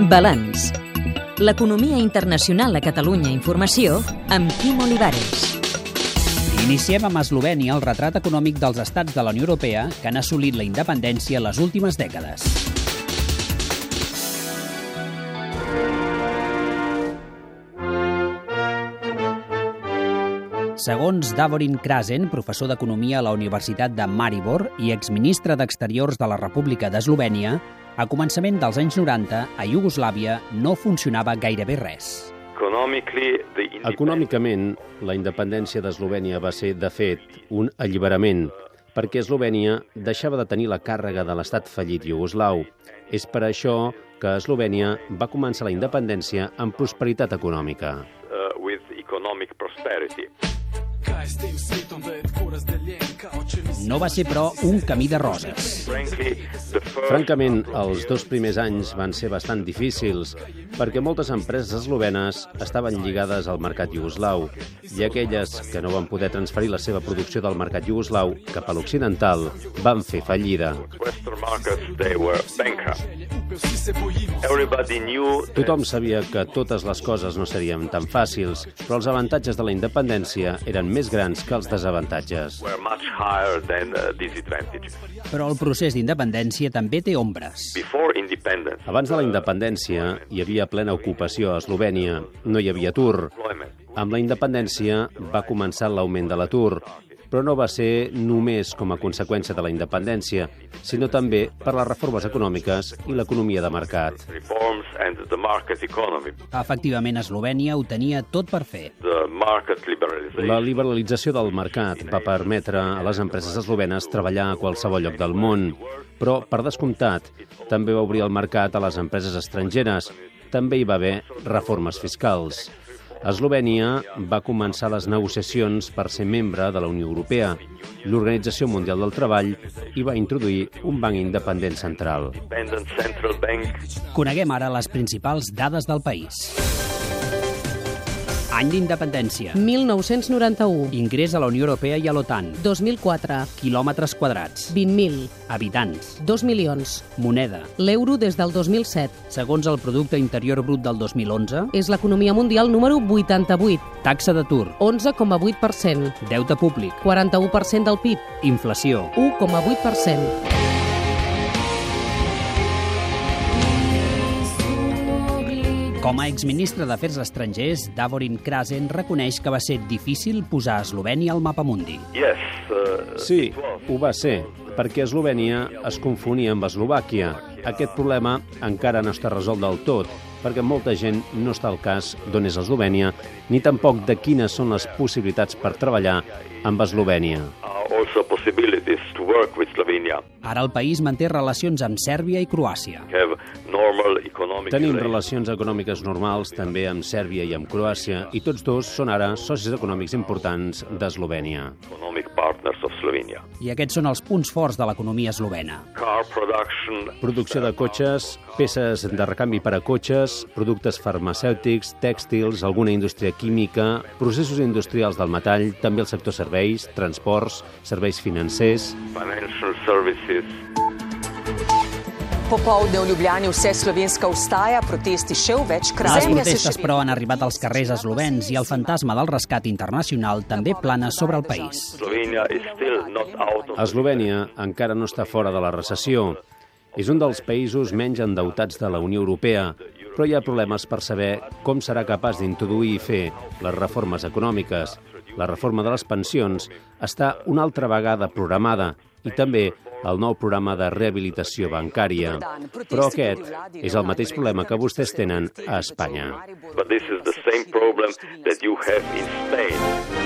Balanç. L'economia internacional a Catalunya Informació amb Quim Olivares. Iniciem amb Eslovènia el retrat econòmic dels estats de la Unió Europea que han assolit la independència les últimes dècades. Segons Davorin Krasen, professor d'Economia a la Universitat de Maribor i exministre d'Exteriors de la República d'Eslovènia, a començament dels anys 90, a Iugoslàvia no funcionava gairebé res. Econòmicament, la independència d'Eslovènia va ser, de fet, un alliberament, perquè Eslovènia deixava de tenir la càrrega de l'estat fallit iugoslau. És per això que Eslovènia va començar la independència amb prosperitat econòmica. uh, with economic prosperity. No va ser, però, un camí de roses. Francament, els dos primers anys van ser bastant difícils perquè moltes empreses eslovenes estaven lligades al mercat iugoslau i aquelles que no van poder transferir la seva producció del mercat iugoslau cap a l'occidental van fer fallida. Tothom sabia que totes les coses no serien tan fàcils, però els avantatges de la independència eren més grans que els desavantatges. uh. Però el procés d'independència també té ombres. Abans de la independència hi havia plena ocupació a Eslovènia, no hi havia atur. Amb la independència va començar l'augment de l'atur, però no va ser només com a conseqüència de la independència, sinó també per les reformes econòmiques i l'economia de mercat. Efectivament, Eslovènia ho tenia tot per fer. La liberalització del mercat va permetre a les empreses eslovenes treballar a qualsevol lloc del món, però, per descomptat, també va obrir el mercat a les empreses estrangeres. També hi va haver reformes fiscals. Eslovènia va començar les negociacions per ser membre de la Unió Europea, l'Organització Mundial del Treball, i va introduir un banc independent central. Coneguem ara les principals dades del país. Any d'independència. 1991, Ingrés a la Unió Europea i a l'OTAN. 2004, Quilòmetres quadrats. 20.000, Habitants. 2 milions. Moneda. L'euro des del 2007 Segons el Producte Interior Brut del 2011, és l'economia mundial número 88, taxa d'atur, 11,8%, deute públic, 41% del PIB, inflació. 1,8%. Com a exministre d'Afers Estrangers, Davorin Krasen reconeix que va ser difícil posar Eslovènia al mapa mundi. Uh, Sí, ho va ser, perquè Eslovènia es confonia amb Eslovàquia. Aquest problema encara no està resolt del tot, perquè molta gent no està al cas d'on és Eslovènia, ni tampoc de quines són les possibilitats per treballar amb Eslovènia. Also possibilities to work with Slovenia. Ara el país manté relacions amb Sèrbia i Croàcia. Have normal economic Tenim relacions econòmiques normals també amb Sèrbia i amb Croàcia, i tots dos són ara socis econòmics importants d'Eslovènia. economic partners of Slovenia. I aquests són els punts forts de l'economia eslovena. Car production, Producció de cotxes, peces de recanvi per a cotxes, productes farmacèutics, tèxtils, alguna indústria química, processos industrials del metall, també el sector serveis, transports, serveis financers... financial services, Popovdne v Ljubljani vse slovenska vstaja, protesti še v več Les protestes, però, han arribat als carrers eslovens i el fantasma del rescat internacional també plana sobre el país. Eslovènia encara no està fora de la recessió. És un dels països menys endeutats de la Unió Europea, però hi ha problemes per saber com serà capaç d'introduir i fer les reformes econòmiques. La reforma de les pensions està una altra vegada programada i també el nou programa de rehabilitació bancària. Però aquest és el mateix problema que vostès tenen a Espanya. But this is the same problem that you have in Spain.